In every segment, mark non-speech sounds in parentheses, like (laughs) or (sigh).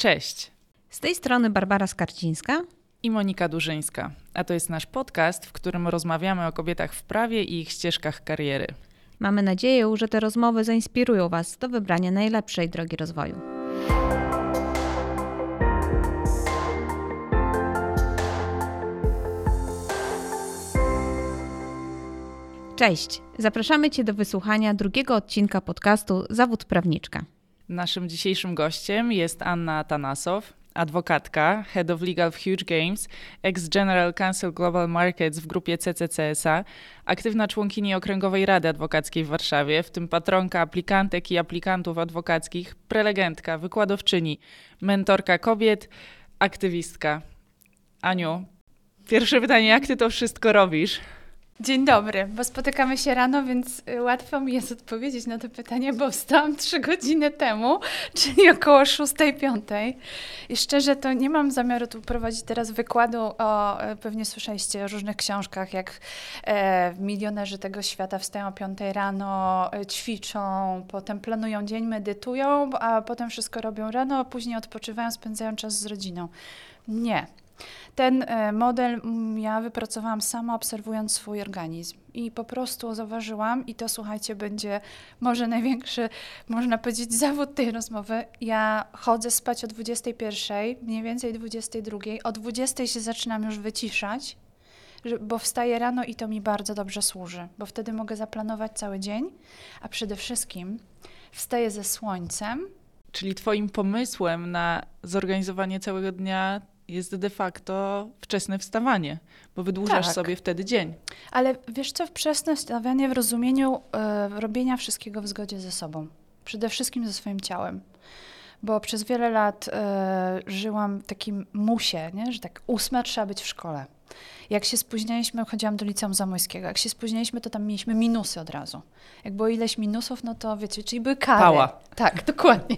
Cześć. Z tej strony Barbara Skarcińska i Monika Durzyńska, a to jest nasz podcast, w którym rozmawiamy o kobietach w prawie i ich ścieżkach kariery. Mamy nadzieję, że te rozmowy zainspirują Was do wybrania najlepszej drogi rozwoju. Cześć, zapraszamy Cię do wysłuchania drugiego odcinka podcastu Zawód Prawniczka. Naszym dzisiejszym gościem jest Anna Tanasow, adwokatka, Head of Legal w Huge Games, ex-General Counsel Global Markets w grupie CCCSA, aktywna członkini Okręgowej Rady Adwokackiej w Warszawie, w tym patronka aplikantek i aplikantów adwokackich, prelegentka, wykładowczyni, mentorka kobiet, aktywistka. Aniu, pierwsze pytanie, jak ty to wszystko robisz? Dzień dobry, bo spotykamy się rano, więc y, łatwo mi jest odpowiedzieć na to pytanie, bo wstałam trzy godziny temu, (laughs) czyli około 6-5. I szczerze to nie mam zamiaru tu prowadzić teraz wykładu o, e, pewnie słyszeliście o różnych książkach, jak e, milionerzy tego świata wstają o 5 rano, e, ćwiczą, potem planują dzień, medytują, a potem wszystko robią rano, a później odpoczywają, spędzają czas z rodziną. Nie, ten e, model ja wypracowałam sama, obserwując swój organizm. I po prostu zauważyłam, i to słuchajcie, będzie może największy, można powiedzieć, zawód tej rozmowy. Ja chodzę spać o 21, mniej więcej 22. O 20 się zaczynam już wyciszać, bo wstaję rano i to mi bardzo dobrze służy, bo wtedy mogę zaplanować cały dzień, a przede wszystkim wstaję ze słońcem. Czyli Twoim pomysłem na zorganizowanie całego dnia jest de facto wczesne wstawanie, bo wydłużasz tak. sobie wtedy dzień. Ale wiesz co, wczesne wstawanie w rozumieniu y, robienia wszystkiego w zgodzie ze sobą. Przede wszystkim ze swoim ciałem. Bo przez wiele lat y, żyłam w takim musie, nie? że tak ósma trzeba być w szkole. Jak się spóźnialiśmy, chodziłam do liceum zamojskiego. Jak się spóźnialiśmy, to tam mieliśmy minusy od razu. Jak było ileś minusów, no to wiecie, czyli były kary. Pała. Tak, dokładnie.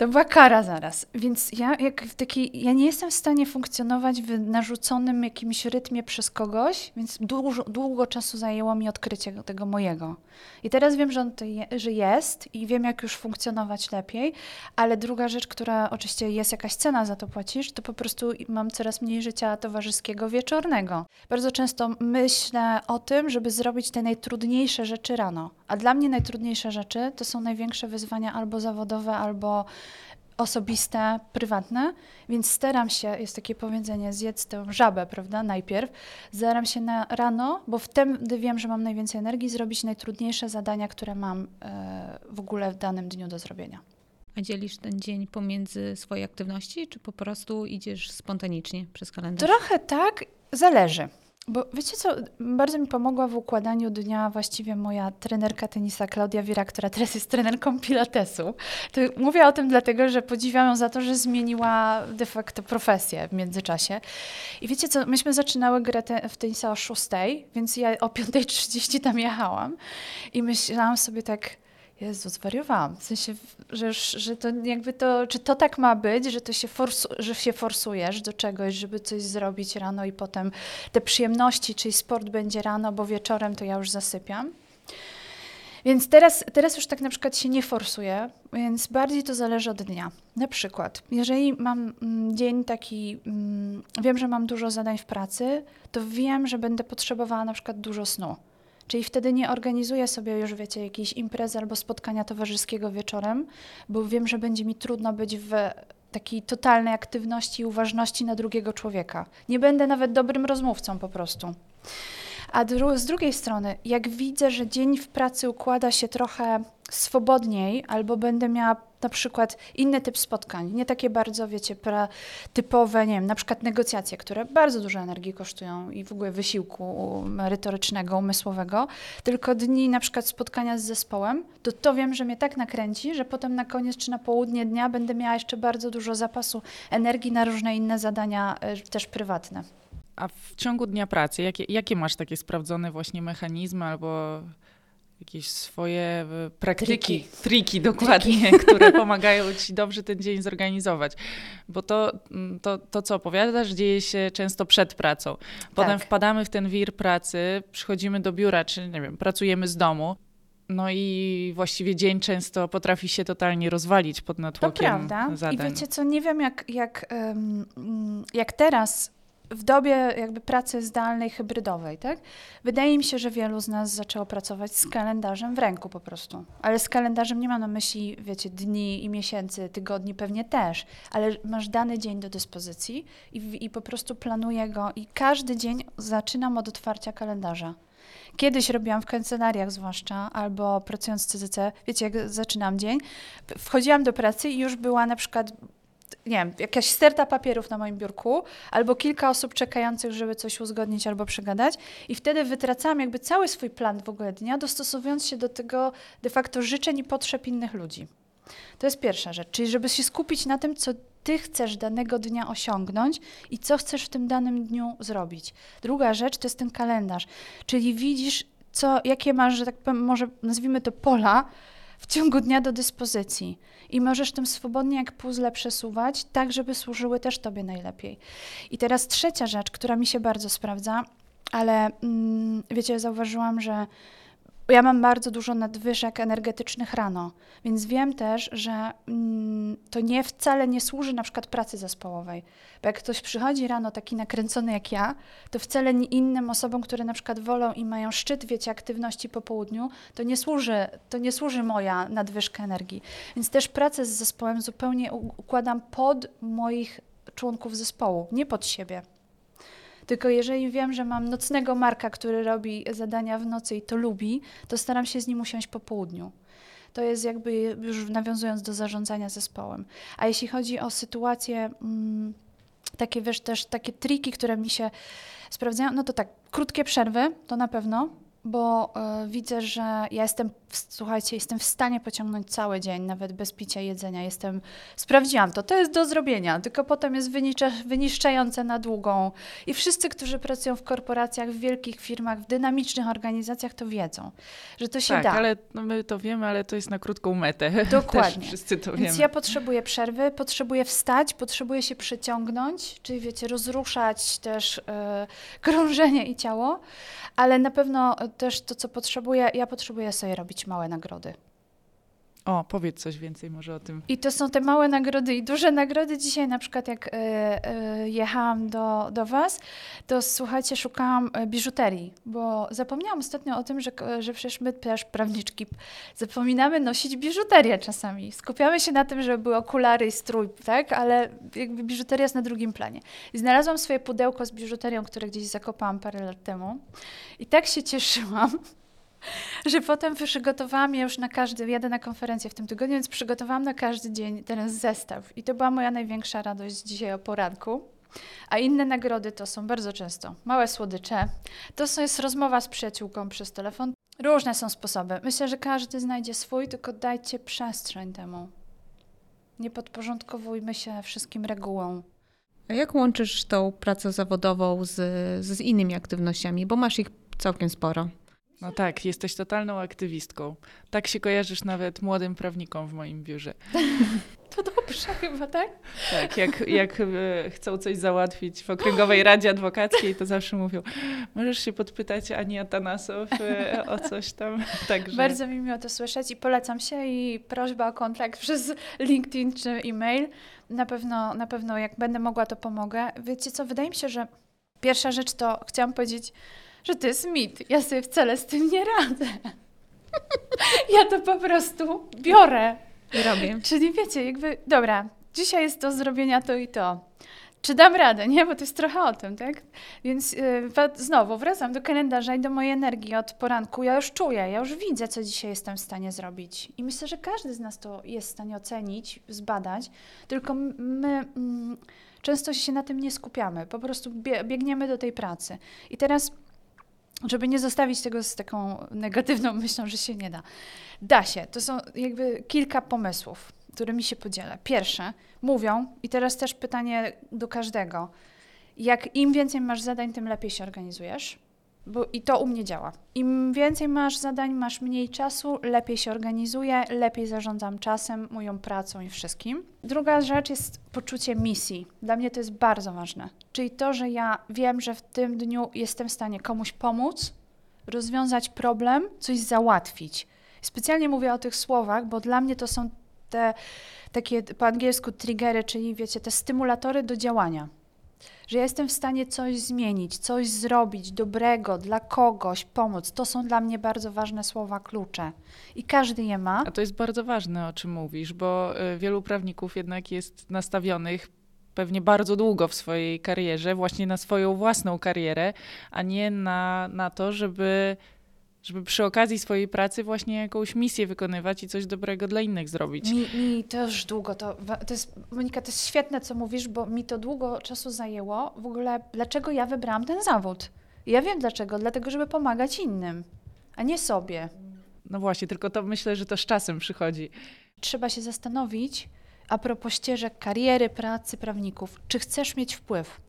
To była kara zaraz. Więc ja, jak w ja nie jestem w stanie funkcjonować w narzuconym jakimś rytmie przez kogoś, więc dużo, długo czasu zajęło mi odkrycie tego mojego. I teraz wiem, że on to je, że jest i wiem, jak już funkcjonować lepiej, ale druga rzecz, która oczywiście jest jakaś cena za to płacisz, to po prostu mam coraz mniej życia towarzyskiego wieczornego. Bardzo często myślę o tym, żeby zrobić te najtrudniejsze rzeczy rano. A dla mnie najtrudniejsze rzeczy to są największe wyzwania albo zawodowe, albo osobiste, prywatne, więc staram się, jest takie powiedzenie, zjedz tę żabę, prawda, najpierw, staram się na rano, bo wtedy wiem, że mam najwięcej energii, zrobić najtrudniejsze zadania, które mam e, w ogóle w danym dniu do zrobienia. A dzielisz ten dzień pomiędzy swoje aktywności, czy po prostu idziesz spontanicznie przez kalendarz? Trochę tak, zależy. Bo wiecie co, bardzo mi pomogła w układaniu dnia właściwie moja trenerka tenisa Klaudia Wira, która teraz jest trenerką pilatesu. To mówię o tym dlatego, że podziwiam ją za to, że zmieniła de facto profesję w międzyczasie. I wiecie co, myśmy zaczynały grę te, w tenisa o 6, więc ja o 5.30 tam jechałam i myślałam sobie tak Jezu, zwariowałam. W sensie, że, że to jakby to, czy to tak ma być, że to się, forsu, że się forsujesz do czegoś, żeby coś zrobić rano i potem te przyjemności, czyli sport będzie rano, bo wieczorem to ja już zasypiam. Więc teraz, teraz już tak na przykład się nie forsuję, więc bardziej to zależy od dnia. Na przykład, jeżeli mam mm, dzień taki, mm, wiem, że mam dużo zadań w pracy, to wiem, że będę potrzebowała na przykład dużo snu. Czyli wtedy nie organizuję sobie już, wiecie, jakiejś imprezy albo spotkania towarzyskiego wieczorem, bo wiem, że będzie mi trudno być w takiej totalnej aktywności i uważności na drugiego człowieka. Nie będę nawet dobrym rozmówcą po prostu. A dru z drugiej strony, jak widzę, że dzień w pracy układa się trochę swobodniej, albo będę miała na przykład inny typ spotkań, nie takie bardzo, wiecie, typowe, nie wiem, na przykład negocjacje, które bardzo dużo energii kosztują i w ogóle wysiłku merytorycznego, umysłowego, tylko dni na przykład spotkania z zespołem, to to wiem, że mnie tak nakręci, że potem na koniec czy na południe dnia będę miała jeszcze bardzo dużo zapasu energii na różne inne zadania, e, też prywatne. A w ciągu dnia pracy, jakie, jakie masz takie sprawdzone właśnie mechanizmy albo jakieś swoje e, praktyki, triki, triki dokładnie, triki. (laughs) które pomagają ci dobrze ten dzień zorganizować. Bo to, mm, to, to, co opowiadasz, dzieje się często przed pracą. Potem tak. wpadamy w ten wir pracy, przychodzimy do biura, czy nie wiem, pracujemy z domu. No i właściwie dzień często potrafi się totalnie rozwalić pod To natłokiem prawda. zadań. I wiecie co, nie wiem jak, jak, mm, jak teraz w dobie jakby pracy zdalnej, hybrydowej, tak? Wydaje mi się, że wielu z nas zaczęło pracować z kalendarzem w ręku po prostu. Ale z kalendarzem nie mam na myśli, wiecie, dni i miesięcy, tygodni pewnie też, ale masz dany dzień do dyspozycji i, i po prostu planuję go i każdy dzień zaczynam od otwarcia kalendarza. Kiedyś robiłam w kancelariach zwłaszcza, albo pracując w CCC, wiecie, jak zaczynam dzień, wchodziłam do pracy i już była na przykład, nie wiem, jakaś sterta papierów na moim biurku, albo kilka osób czekających, żeby coś uzgodnić albo przegadać i wtedy wytracałam jakby cały swój plan w ogóle dnia, dostosowując się do tego de facto życzeń i potrzeb innych ludzi. To jest pierwsza rzecz, czyli żeby się skupić na tym, co ty chcesz danego dnia osiągnąć i co chcesz w tym danym dniu zrobić. Druga rzecz to jest ten kalendarz, czyli widzisz, co, jakie masz, że tak powiem, może nazwijmy to pola w ciągu dnia do dyspozycji. I możesz tym swobodnie jak puzzle przesuwać, tak żeby służyły też tobie najlepiej. I teraz trzecia rzecz, która mi się bardzo sprawdza, ale mm, wiecie, zauważyłam, że ja mam bardzo dużo nadwyżek energetycznych rano, więc wiem też, że mm, to nie wcale nie służy na przykład pracy zespołowej. Bo jak ktoś przychodzi rano taki nakręcony jak ja, to wcale innym osobom, które na przykład wolą i mają szczyt, wiecie, aktywności po południu, to nie służy, to nie służy moja nadwyżka energii. Więc też pracę z zespołem zupełnie układam pod moich członków zespołu, nie pod siebie. Tylko jeżeli wiem, że mam nocnego Marka, który robi zadania w nocy i to lubi, to staram się z nim usiąść po południu. To jest jakby już nawiązując do zarządzania zespołem. A jeśli chodzi o sytuacje, mm, takie wiesz, też takie triki, które mi się sprawdzają, no to tak, krótkie przerwy to na pewno, bo e, widzę, że ja jestem, słuchajcie, jestem w stanie pociągnąć cały dzień, nawet bez picia jedzenia. Jestem, sprawdziłam to, to jest do zrobienia, tylko potem jest wyniszczające na długą. I wszyscy, którzy pracują w korporacjach, w wielkich firmach, w dynamicznych organizacjach, to wiedzą, że to się tak, da. ale no my to wiemy, ale to jest na krótką metę. (laughs) Dokładnie. Wszyscy to Więc wiemy. ja potrzebuję przerwy, potrzebuję wstać, potrzebuję się przeciągnąć, czyli wiecie, rozruszać też e, krążenie i ciało, ale na pewno też to, co potrzebuję, ja potrzebuję sobie robić małe nagrody. O, powiedz coś więcej może o tym. I to są te małe nagrody i duże nagrody. Dzisiaj na przykład jak e, e, jechałam do, do Was, to słuchajcie, szukałam e, biżuterii, bo zapomniałam ostatnio o tym, że, że przecież my też prawniczki zapominamy nosić biżuterię czasami. Skupiamy się na tym, żeby były okulary i strój, tak? Ale jakby biżuteria jest na drugim planie. I znalazłam swoje pudełko z biżuterią, które gdzieś zakopałam parę lat temu. I tak się cieszyłam, że potem przygotowałam je już na każdy, jadę na konferencję w tym tygodniu, więc przygotowałam na każdy dzień ten zestaw. I to była moja największa radość dzisiaj o poranku. A inne nagrody to są bardzo często małe słodycze, to jest rozmowa z przyjaciółką przez telefon. Różne są sposoby. Myślę, że każdy znajdzie swój, tylko dajcie przestrzeń temu. Nie podporządkowujmy się wszystkim regułom. A jak łączysz tą pracę zawodową z, z innymi aktywnościami? Bo masz ich całkiem sporo. No tak, jesteś totalną aktywistką. Tak się kojarzysz nawet młodym prawnikom w moim biurze. (laughs) To dobrze chyba, tak? Tak, jak, jak e, chcą coś załatwić w Okręgowej Radzie Adwokackiej, to zawsze mówią, możesz się podpytać Ani Atanasow e, o coś tam. (laughs) Także Bardzo mi miło to słyszeć i polecam się i prośba o kontakt (laughs) przez LinkedIn czy e-mail. Na pewno, na pewno jak będę mogła, to pomogę. Wiecie co, wydaje mi się, że pierwsza rzecz to chciałam powiedzieć, że to jest mit. Ja sobie wcale z tym nie radzę. (laughs) Ja to po prostu biorę. I robię. Czyli wiecie, jakby, dobra, dzisiaj jest do zrobienia to i to. Czy dam radę, nie? Bo to jest trochę o tym, tak? Więc yy, znowu wracam do kalendarza i do mojej energii od poranku. Ja już czuję, ja już widzę, co dzisiaj jestem w stanie zrobić. I myślę, że każdy z nas to jest w stanie ocenić, zbadać, tylko my mm, często się na tym nie skupiamy. Po prostu bie- biegniemy do tej pracy. I teraz, żeby nie zostawić tego z taką negatywną (laughs) myślą, że się nie da. Da się. To są jakby kilka pomysłów, którymi się podzielę. Pierwsze, mówią, i teraz też pytanie do każdego. Jak im więcej masz zadań, tym lepiej się organizujesz. Bo I to u mnie działa. Im więcej masz zadań, masz mniej czasu, lepiej się organizuję, lepiej zarządzam czasem, moją pracą i wszystkim. Druga rzecz jest poczucie misji. Dla mnie to jest bardzo ważne. Czyli to, że ja wiem, że w tym dniu jestem w stanie komuś pomóc, rozwiązać problem, coś załatwić. Specjalnie mówię o tych słowach, bo dla mnie to są te takie po angielsku triggery, czyli wiecie, te stymulatory do działania. Że ja jestem w stanie coś zmienić, coś zrobić dobrego dla kogoś, pomóc. To są dla mnie bardzo ważne słowa klucze. I każdy je ma. A to jest bardzo ważne, o czym mówisz, bo y, wielu prawników jednak jest nastawionych pewnie bardzo długo w swojej karierze, właśnie na swoją własną karierę, a nie na, na to, żeby żeby przy okazji swojej pracy właśnie jakąś misję wykonywać i coś dobrego dla innych zrobić. Mi, mi to już długo, to, to jest, Monika, to jest świetne, co mówisz, bo mi to długo czasu zajęło. W ogóle, dlaczego ja wybrałam ten zawód? Ja wiem dlaczego, dlatego, żeby pomagać innym, a nie sobie. No właśnie, tylko to myślę, że to z czasem przychodzi. Trzeba się zastanowić, a propos ścieżek kariery, pracy prawników, czy chcesz mieć wpływ?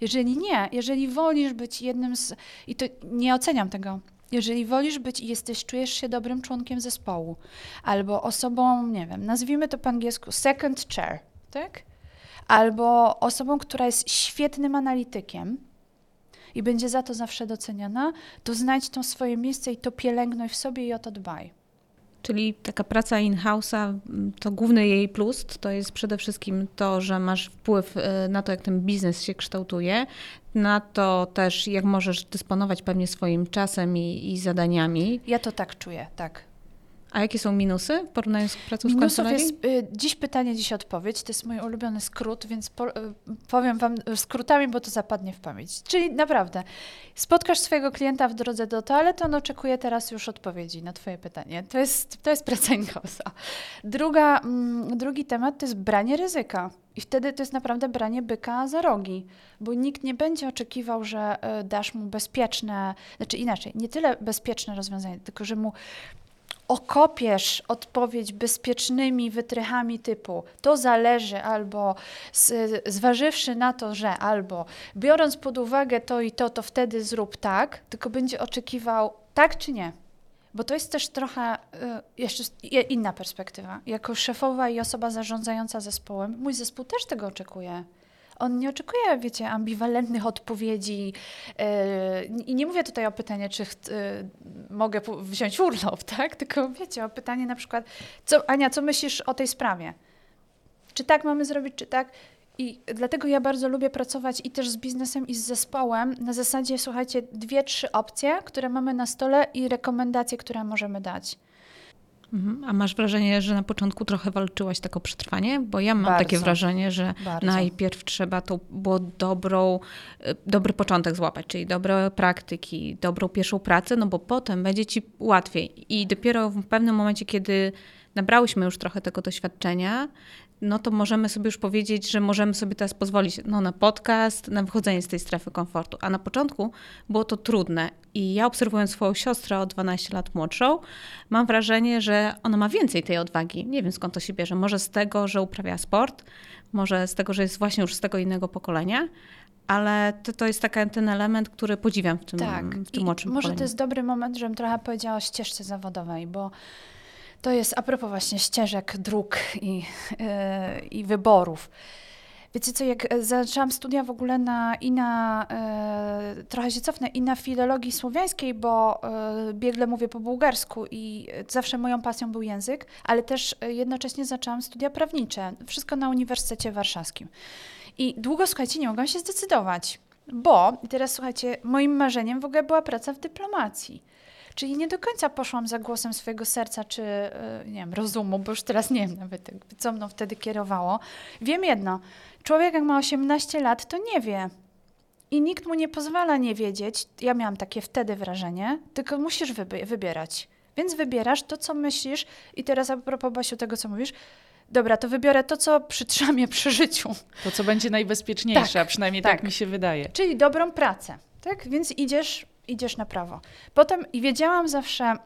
Jeżeli nie, jeżeli wolisz być jednym z. I to nie oceniam tego, jeżeli wolisz być i jesteś, czujesz się dobrym członkiem zespołu, albo osobą, nie wiem, nazwijmy to po angielsku second chair, tak? Albo osobą, która jest świetnym analitykiem i będzie za to zawsze doceniana, to znajdź to swoje miejsce i to pielęgnuj w sobie i o to dbaj. Czyli taka praca in-house'a, to główny jej plus to jest przede wszystkim to, że masz wpływ y, na to, jak ten biznes się kształtuje, na to też, jak możesz dysponować pewnie swoim czasem i, i zadaniami. Ja to tak czuję, tak. A jakie są minusy w porównaniu z pracą Minusów w kancelarii? jest y, dziś pytanie, dziś odpowiedź. To jest mój ulubiony skrót, więc po, y, powiem wam skrótami, bo to zapadnie w pamięć. Czyli naprawdę, spotkasz swojego klienta w drodze do toalety, on oczekuje teraz już odpowiedzi na twoje pytanie. To jest, to jest praca in-house'a. Druga, mm, drugi temat to jest branie ryzyka. I wtedy to jest naprawdę branie byka za rogi, bo nikt nie będzie oczekiwał, że y, dasz mu bezpieczne, znaczy inaczej, nie tyle bezpieczne rozwiązanie, tylko że mu okopiesz odpowiedź bezpiecznymi wytrychami typu to zależy albo z, zważywszy na to, że albo biorąc pod uwagę to i to, to wtedy zrób tak, tylko będzie oczekiwał tak czy nie. Bo to jest też trochę y, jeszcze inna perspektywa. Jako szefowa i osoba zarządzająca zespołem, mój zespół też tego oczekuje on nie oczekuje, wiecie, ambiwalentnych odpowiedzi. Yy, I nie mówię tutaj o pytaniu, czy yy, mogę wziąć urlop, (laughs) tak? Tylko wiecie, o pytanie na przykład, co, Ania, co myślisz o tej sprawie? Czy tak mamy zrobić, czy tak? I dlatego ja bardzo lubię pracować i też z biznesem, i z zespołem. Na zasadzie, słuchajcie, dwie, trzy opcje, które mamy na stole i rekomendacje, które możemy dać. Mhm. A masz wrażenie, że na początku trochę walczyłaś tak o przetrwanie? Bo ja mam Bardzo. takie wrażenie, że Bardzo. najpierw trzeba to było dobrą, y, dobry początek złapać, czyli dobre praktyki, dobrą pierwszą pracę, no bo potem będzie ci łatwiej. I dopiero w pewnym momencie, kiedy nabrałyśmy już trochę tego doświadczenia, no to możemy sobie już powiedzieć, że możemy sobie teraz pozwolić no, na podcast, na wychodzenie z tej strefy komfortu. A na początku było to trudne. I ja obserwując swoją siostrę o 12 lat młodszą, mam wrażenie, że ona ma więcej tej odwagi. Nie wiem skąd to się bierze. Może z tego, że uprawia sport, może z tego, że jest właśnie już z tego innego pokolenia, ale to, to jest taki ten element, który podziwiam w tym, tak. w tym młodszym Może pokoleniu. to jest dobry moment, żebym trochę powiedziała o ścieżce zawodowej, bo to jest a propos właśnie ścieżek, dróg i, yy, i wyborów. Wiecie co, jak zaczęłam studia w ogóle na, i na, e, trochę się cofnę, i na filologii słowiańskiej, bo e, biegle mówię po bułgarsku i zawsze moją pasją był język, ale też jednocześnie zaczęłam studia prawnicze. Wszystko na Uniwersytecie Warszawskim. I długo, słuchajcie, nie mogłam się zdecydować, bo, teraz słuchajcie, moim marzeniem w ogóle była praca w dyplomacji. Czyli nie do końca poszłam za głosem swojego serca, czy e, nie wiem, rozumu, bo już teraz nie wiem nawet, co mną wtedy kierowało. Wiem jedno, człowiek jak ma 18 lat, to nie wie. I nikt mu nie pozwala nie wiedzieć. Ja miałam takie wtedy wrażenie, tylko musisz wybierać. Więc wybierasz to, co myślisz. I teraz a propos, Basiu, tego, co mówisz, dobra, to wybiorę to, co przytrza mnie przy życiu. To, co będzie najbezpieczniejsze, tak, a przynajmniej tak. tak mi się wydaje. Czyli dobrą pracę, tak? Więc idziesz idziesz na prawo. Potem i wiedziałam zawsze,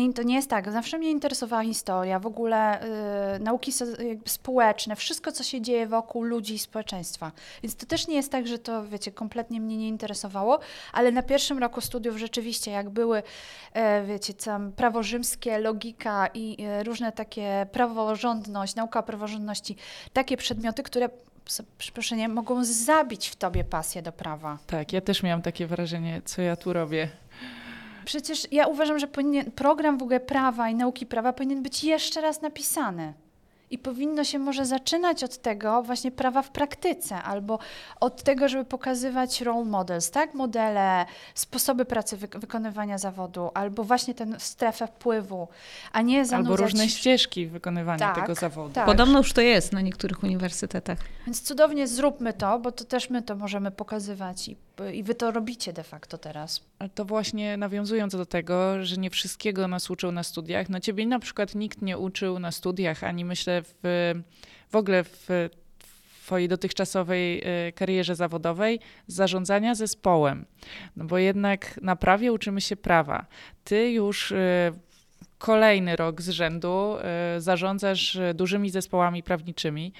i to nie jest tak, zawsze mnie interesowała historia, w ogóle y, nauki so, społeczne, wszystko, co się dzieje wokół ludzi i społeczeństwa. Więc to też nie jest tak, że to, wiecie, kompletnie mnie nie interesowało, ale na pierwszym roku studiów rzeczywiście, jak były, e, wiecie, tam prawo rzymskie, logika i e, różne takie praworządność, nauka praworządności, takie przedmioty, które przeproszenie, mogą zabić w tobie pasję do prawa. Tak, ja też miałam takie wrażenie, co ja tu robię. Przecież ja uważam, że powinien, program w ogóle prawa i nauki prawa powinien być jeszcze raz napisany. I powinno się może zaczynać od tego właśnie prawa w praktyce, albo od tego, żeby pokazywać role models, tak? Modele, sposoby pracy, wy wykonywania zawodu, albo właśnie tę strefę wpływu, a nie zanudzać... Albo różne ścieżki wykonywania tak, tego zawodu. Tak. Podobno już to jest na niektórych uniwersytetach. Więc cudownie zróbmy to, bo to też my to możemy pokazywać i, i wy to robicie de facto teraz. To właśnie nawiązując do tego, że nie wszystkiego nas uczył na studiach. No ciebie na przykład nikt nie uczył na studiach, ani myślę w, w ogóle w Twojej dotychczasowej y, karierze zawodowej zarządzania zespołem. No bo jednak na prawie uczymy się prawa. Ty już y, kolejny rok z rzędu y, zarządzasz dużymi zespołami prawniczymi.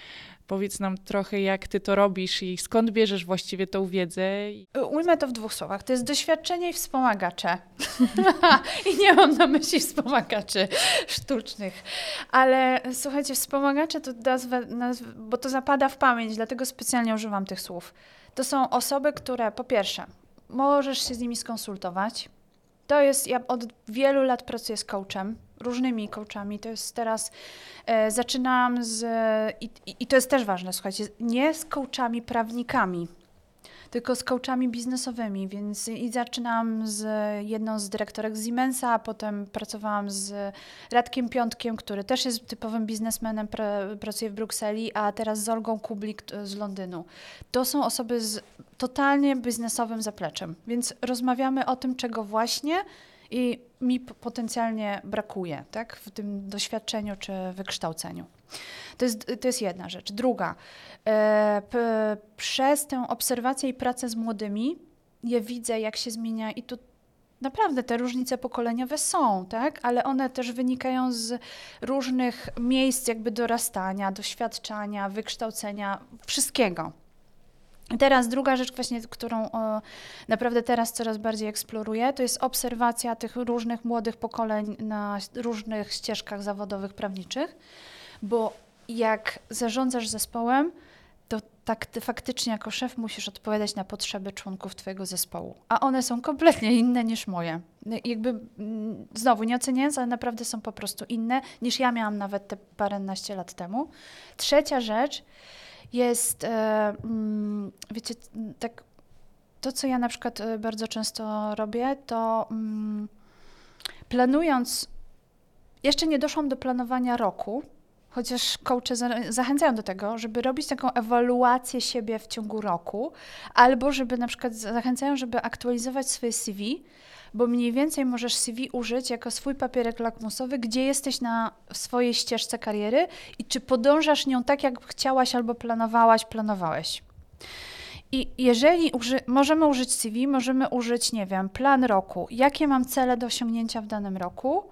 Powiedz nam trochę, jak ty to robisz i skąd bierzesz właściwie tą wiedzę? Ujmę to w dwóch słowach. To jest doświadczenie i wspomagacze. (laughs) I nie mam na myśli wspomagaczy sztucznych. Ale słuchajcie, wspomagacze to nazwę, nazwę, bo to zapada w pamięć, dlatego specjalnie używam tych słów. To są osoby, które po pierwsze, możesz się z nimi skonsultować. To jest, ja od wielu lat pracuję z coachem, różnymi coachami. To jest teraz, e, zaczynam z, i, i to jest też ważne, słuchajcie, nie z coachami prawnikami, tylko z coachami biznesowymi, więc i zaczynam z jedną z dyrektorek Siemensa, a potem pracowałam z Radkiem Piątkiem, który też jest typowym biznesmenem, pra, pracuje w Brukseli, a teraz z Olgą Kublik z Londynu. To są osoby z totalnie biznesowym zapleczem, więc rozmawiamy o tym, czego właśnie i mi potencjalnie brakuje tak, w tym doświadczeniu czy wykształceniu. To jest, to jest jedna rzecz. Druga, e, p, przez tę obserwację i pracę z młodymi, ja widzę, jak się zmienia i tu naprawdę te różnice pokoleniowe są, tak? ale one też wynikają z różnych miejsc jakby dorastania, doświadczenia, wykształcenia, wszystkiego. Teraz druga rzecz, właśnie, którą o, naprawdę teraz coraz bardziej eksploruję, to jest obserwacja tych różnych młodych pokoleń na różnych ścieżkach zawodowych, prawniczych, bo jak zarządzasz zespołem, to tak ty faktycznie jako szef musisz odpowiadać na potrzeby członków twojego zespołu, a one są kompletnie inne niż moje. Jakby mm, znowu nie oceniając, ale naprawdę są po prostu inne niż ja miałam nawet te paręnaście lat temu. Trzecia rzecz, jest, e, mm, wiecie, tak, to co ja na przykład e, bardzo często robię, to mm, planując, jeszcze nie doszłam do planowania roku, chociaż coache zachęcają do tego, żeby robić taką ewaluację siebie w ciągu roku, albo żeby na przykład zachęcają, żeby aktualizować swoje CV, bo mniej więcej możesz CV użyć jako swój papierek lakmusowy, gdzie jesteś na swojej ścieżce kariery i czy podążasz nią tak, jak chciałaś albo planowałaś, planowałeś. I jeżeli uży możemy użyć CV, możemy użyć, nie wiem, plan roku, jakie mam cele do osiągnięcia w danym roku,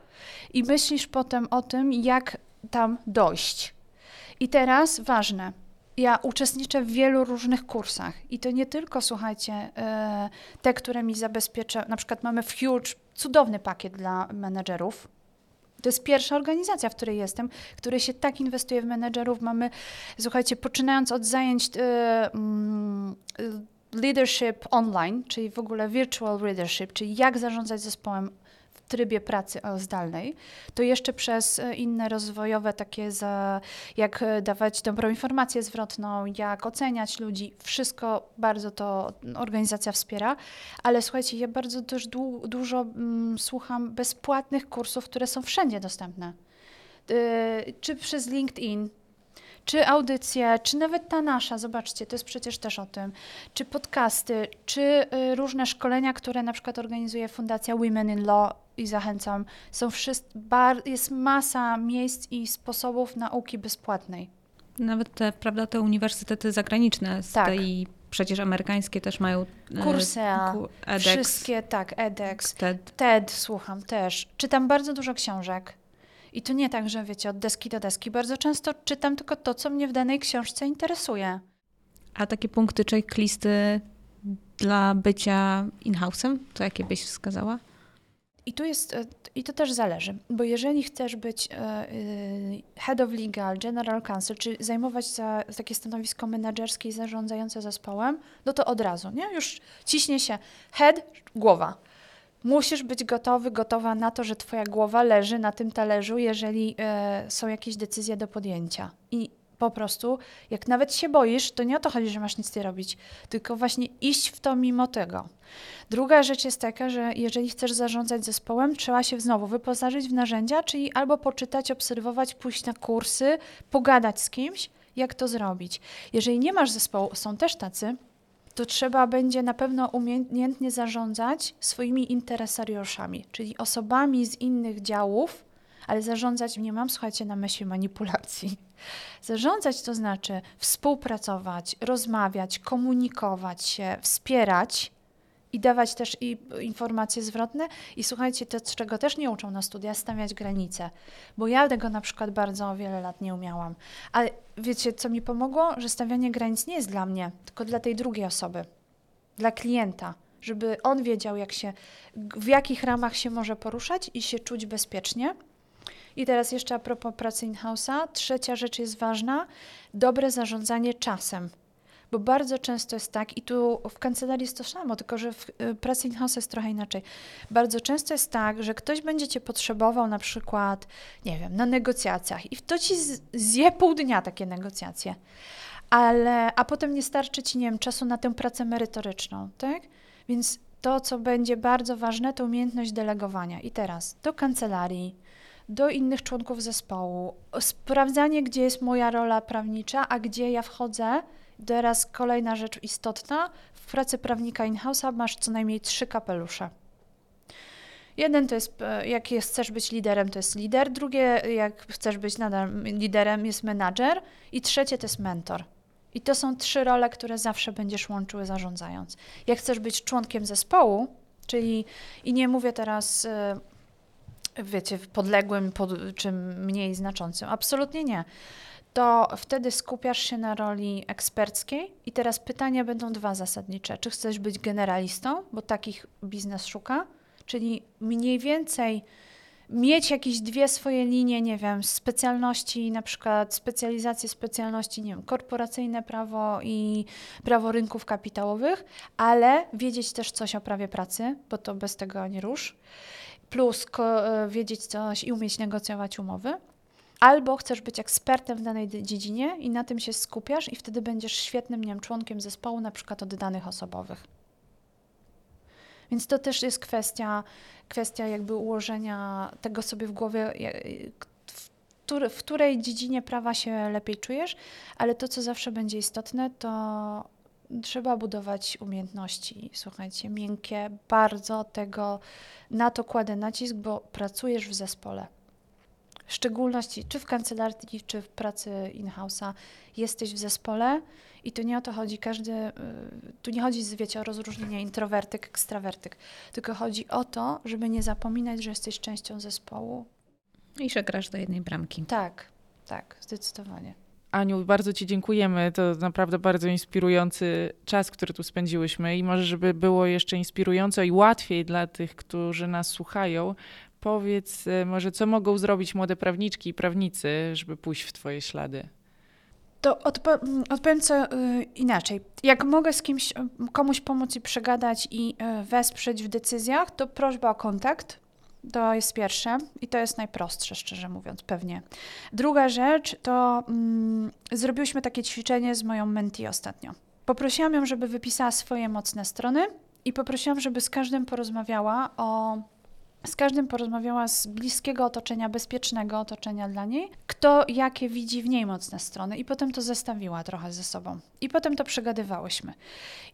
i myślisz potem o tym, jak tam dojść. I teraz ważne, ja uczestniczę w wielu różnych kursach i to nie tylko, słuchajcie, e, te, które mi zabezpiecza, na przykład mamy Huge cudowny pakiet dla menedżerów, to jest pierwsza organizacja, w której jestem, który się tak inwestuje w menedżerów. Mamy, słuchajcie, poczynając od zajęć y, y, leadership online, czyli w ogóle virtual leadership, czyli jak zarządzać zespołem trybie pracy zdalnej, to jeszcze przez e, inne rozwojowe takie, za, jak e, dawać dobrą informację zwrotną, jak oceniać ludzi, wszystko bardzo to organizacja wspiera, ale słuchajcie, ja bardzo też du dużo mm, słucham bezpłatnych kursów, które są wszędzie dostępne. Yy, czy przez LinkedIn, czy audycje, czy nawet ta nasza, zobaczcie, to jest przecież też o tym, czy podcasty, czy y, różne szkolenia, które na przykład organizuje Fundacja Women in Law i zachęcam, są wszyscy, bar, jest masa miejsc i sposobów nauki bezpłatnej. Nawet te, prawda, te uniwersytety zagraniczne z tak. tej przecież amerykańskie też mają e, kursy, edX. wszystkie, tak, edX, TED. TED słucham też. Czytam bardzo dużo książek. I to nie tak, że wiecie, od deski do deski. Bardzo często czytam tylko to, co mnie w danej książce interesuje. A takie punkty checklisty dla bycia in-house'em, to jakie byś wskazała? I tu jest, e, i to też zależy, bo jeżeli chcesz być e, e, head of legal, general counsel, czy zajmować za, takie stanowisko menedżerskie i zarządzające zespołem, no to od razu, nie? Już ciśnie się head, głowa. Musisz być gotowy, gotowa na to, że twoja głowa leży na tym talerzu, jeżeli e, są jakieś decyzje do podjęcia. I po prostu, jak nawet się boisz, to nie o to chodzi, że masz nic nie robić, tylko właśnie iść w to mimo tego. Druga rzecz jest taka, że jeżeli chcesz zarządzać zespołem, trzeba się znowu wyposażyć w narzędzia, czyli albo poczytać, obserwować, pójść na kursy, pogadać z kimś, jak to zrobić. Jeżeli nie masz zespołu, są też tacy, to trzeba będzie na pewno umiejętnie zarządzać swoimi interesariuszami, czyli osobami z innych działów, ale zarządzać nie mam, słuchajcie, na myśli manipulacji. (laughs) Zarządzać to znaczy współpracować, rozmawiać, komunikować się, wspierać i dawać też i informacje zwrotne. I słuchajcie, to, czego też nie uczą na studiach, stawiać granice. Bo ja tego na przykład bardzo wiele lat nie umiałam. Ale wiecie, co mi pomogło? Że stawianie granic nie jest dla mnie, tylko dla tej drugiej osoby, dla klienta. Żeby on wiedział, jak się, w jakich ramach się może poruszać i się czuć bezpiecznie. I teraz jeszcze a propos pracy in-house'a. Trzecia rzecz jest ważna, dobre zarządzanie czasem. Bo bardzo często jest tak, i tu w kancelarii jest to samo, tylko że w y, pracy in-house jest trochę inaczej. Bardzo często jest tak, że ktoś będzie cię potrzebował na przykład, nie wiem, na negocjacjach i to ci zje pół dnia takie negocjacje. Ale, a potem nie starczy ci, nie wiem, czasu na tę pracę merytoryczną, tak? Więc to, co będzie bardzo ważne, to umiejętność delegowania. I teraz do kancelarii, do innych członków zespołu, sprawdzanie, gdzie jest moja rola prawnicza, a gdzie ja wchodzę. Teraz kolejna rzecz istotna. W pracy prawnika in-house'a masz co najmniej trzy kapelusze. Jeden to jest, e, jak jest, chcesz być liderem, to jest lider. Drugie, jak chcesz być nadal liderem, jest menadżer. I trzecie to jest mentor. I to są trzy role, które zawsze będziesz łączyły zarządzając. Jak chcesz być członkiem zespołu, czyli, i nie mówię teraz e, wiecie, podległym pod, czy mniej znaczącym. Absolutnie nie. To wtedy skupiasz się na roli eksperckiej i teraz pytania będą dwa zasadnicze. Czy chcesz być generalistą, bo takich biznes szuka, czyli mniej więcej mieć jakieś dwie swoje linie, nie wiem, specjalności, na przykład specjalizacje specjalności, nie wiem, korporacyjne prawo i prawo rynków kapitałowych, ale wiedzieć też coś o prawie pracy, bo to bez tego nie rusz plus e, wiedzieć coś i umieć negocjować umowy, albo chcesz być ekspertem w danej dziedzinie i na tym się skupiasz i wtedy będziesz świetnym nie wiem, członkiem zespołu, na przykład od danych osobowych. Więc to też jest kwestia, kwestia jakby ułożenia tego sobie w głowie, w której dziedzinie prawa się lepiej czujesz, ale to, co zawsze będzie istotne, to trzeba budować umiejętności, słuchajcie, miękkie, bardzo tego, na to kładę nacisk, bo pracujesz w zespole. W szczególności czy w kancelarii, czy w pracy in-house'a jesteś w zespole i tu nie o to chodzi, każdy, y, tu nie chodzi, wiecie, o rozróżnienie introwertyk, ekstrawertyk, tylko chodzi o to, żeby nie zapominać, że jesteś częścią zespołu. I że grasz do jednej bramki. Tak, tak, zdecydowanie. Aniu, bardzo Ci dziękujemy. To naprawdę bardzo inspirujący czas, który tu spędziłyśmy i może, żeby było jeszcze inspirująco i łatwiej dla tych, którzy nas słuchają, powiedz e, może, co mogą zrobić młode prawniczki i prawnicy, żeby pójść w Twoje ślady? To odpo odpowiem co y, inaczej. Jak mogę z kimś, komuś pomóc i przegadać i wesprzeć w decyzjach, to prośba o kontakt to jest pierwsze i to jest najprostsze, szczerze mówiąc, pewnie. Druga rzecz to mm, zrobiłyśmy takie ćwiczenie z moją menti ostatnio. Poprosiłam ją, żeby wypisała swoje mocne strony i poprosiłam, żeby z każdym porozmawiała o z każdym porozmawiała z bliskiego otoczenia, bezpiecznego otoczenia dla niej, kto jakie widzi w niej mocne strony, i potem to zestawiła trochę ze sobą. I potem to przegadywałyśmy.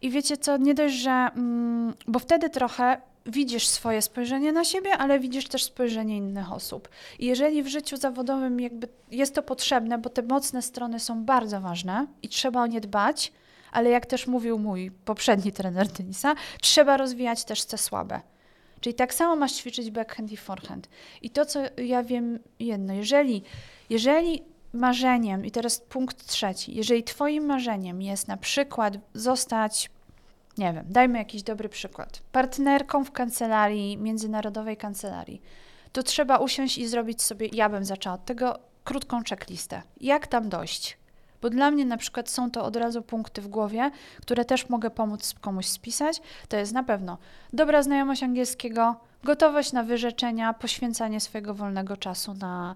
I wiecie co, nie dość, że. Mm, bo wtedy trochę widzisz swoje spojrzenie na siebie, ale widzisz też spojrzenie innych osób. I jeżeli w życiu zawodowym jakby jest to potrzebne, bo te mocne strony są bardzo ważne i trzeba o nie dbać, ale jak też mówił mój poprzedni trener tenisa, trzeba rozwijać też te słabe. Czyli tak samo masz ćwiczyć backhand i forehand. I to, co ja wiem jedno, jeżeli, jeżeli marzeniem, i teraz punkt trzeci, jeżeli twoim marzeniem jest na przykład zostać nie wiem, dajmy jakiś dobry przykład, partnerką w kancelarii, międzynarodowej kancelarii, to trzeba usiąść i zrobić sobie, ja bym zaczęła od tego, krótką checklistę. Jak tam dojść? Bo dla mnie na przykład są to od razu punkty w głowie, które też mogę pomóc komuś spisać. To jest na pewno dobra znajomość angielskiego, gotowość na wyrzeczenia, poświęcanie swojego wolnego czasu na,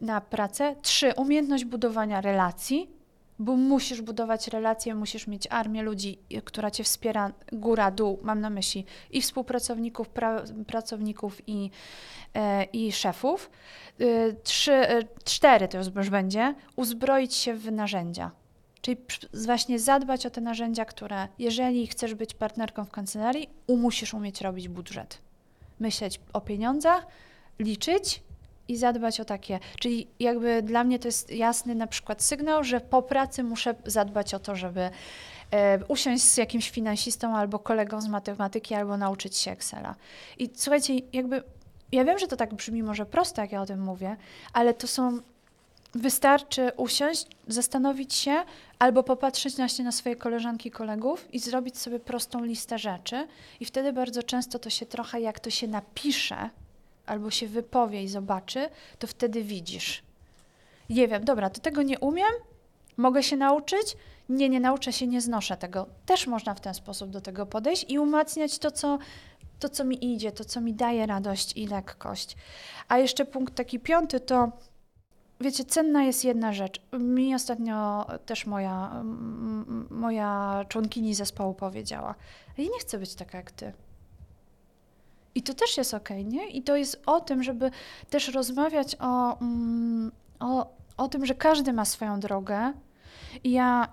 na pracę. Trzy, umiejętność budowania relacji, bo musisz budować relacje, musisz mieć armię ludzi, która cię wspiera góra, dół, mam na myśli i współpracowników, pra, pracowników i, e, i szefów. Y, trzy, e, cztery to już będzie, uzbroić się w narzędzia. Czyli właśnie zadbać o te narzędzia, które, jeżeli chcesz być partnerką w kancelarii, musisz umieć robić budżet. Myśleć o pieniądzach, liczyć i zadbać o takie. Czyli jakby dla mnie to jest jasny na przykład sygnał, że po pracy muszę zadbać o to, żeby e, usiąść z jakimś finansistą albo kolegą z matematyki, albo nauczyć się Excela. I słuchajcie, jakby ja wiem, że to tak brzmi może prosto, jak ja o tym mówię, ale to są Wystarczy usiąść, zastanowić się albo popatrzeć na, na swoje koleżanki i kolegów i zrobić sobie prostą listę rzeczy. I wtedy bardzo często to się trochę, jak to się napisze albo się wypowie i zobaczy, to wtedy widzisz. Nie wiem, dobra, to tego nie umiem, mogę się nauczyć. Nie, nie nauczę się, nie znoszę tego. Też można w ten sposób do tego podejść i umacniać to, co, to, co mi idzie, to, co mi daje radość i lekkość. A jeszcze punkt taki piąty to Wiecie, cenna jest jedna rzecz. Mi ostatnio też moja, moja członkini zespołu powiedziała: Ja nie chcę być taka jak ty. I to też jest ok, nie? I to jest o tym, żeby też rozmawiać o, mm, o, o tym, że każdy ma swoją drogę. I ja,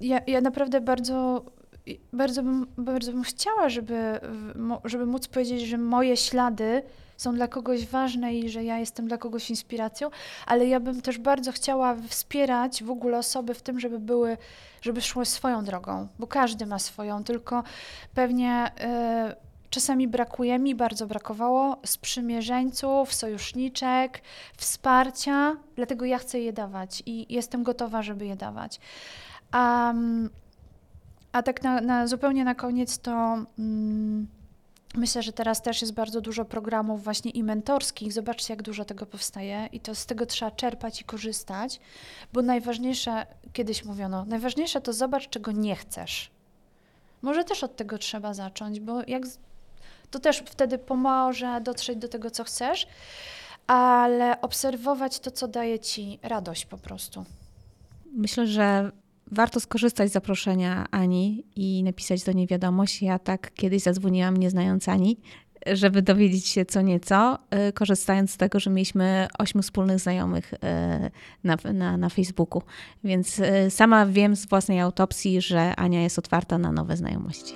ja, ja naprawdę bardzo, bardzo, bym, bardzo bym chciała, żeby, żeby móc powiedzieć, że moje ślady są dla kogoś ważne i że ja jestem dla kogoś inspiracją, ale ja bym też bardzo chciała wspierać w ogóle osoby w tym, żeby były, żeby szły swoją drogą, bo każdy ma swoją, tylko pewnie. Yy, Czasami brakuje mi, bardzo brakowało sprzymierzeńców, sojuszniczek, wsparcia, dlatego ja chcę je dawać i jestem gotowa, żeby je dawać. Um, a tak na, na, zupełnie na koniec to. Um, Myślę, że teraz też jest bardzo dużo programów właśnie i mentorskich. Zobaczcie, jak dużo tego powstaje i to z tego trzeba czerpać i korzystać, bo najważniejsze, kiedyś mówiono, najważniejsze to zobacz, czego nie chcesz. Może też od tego trzeba zacząć, bo jak to też wtedy pomoże dotrzeć do tego, co chcesz, ale obserwować to, co daje ci radość po prostu. Myślę, że warto skorzystać z zaproszenia Ani i napisać do niej wiadomość. Ja tak kiedyś zadzwoniłam, nie znając Ani, żeby dowiedzieć się co nieco, y, korzystając z tego, że mieliśmy ośmiu wspólnych znajomych y, na, na, na Facebooku. Więc y, sama wiem z własnej autopsji, że Ania jest otwarta na nowe znajomości.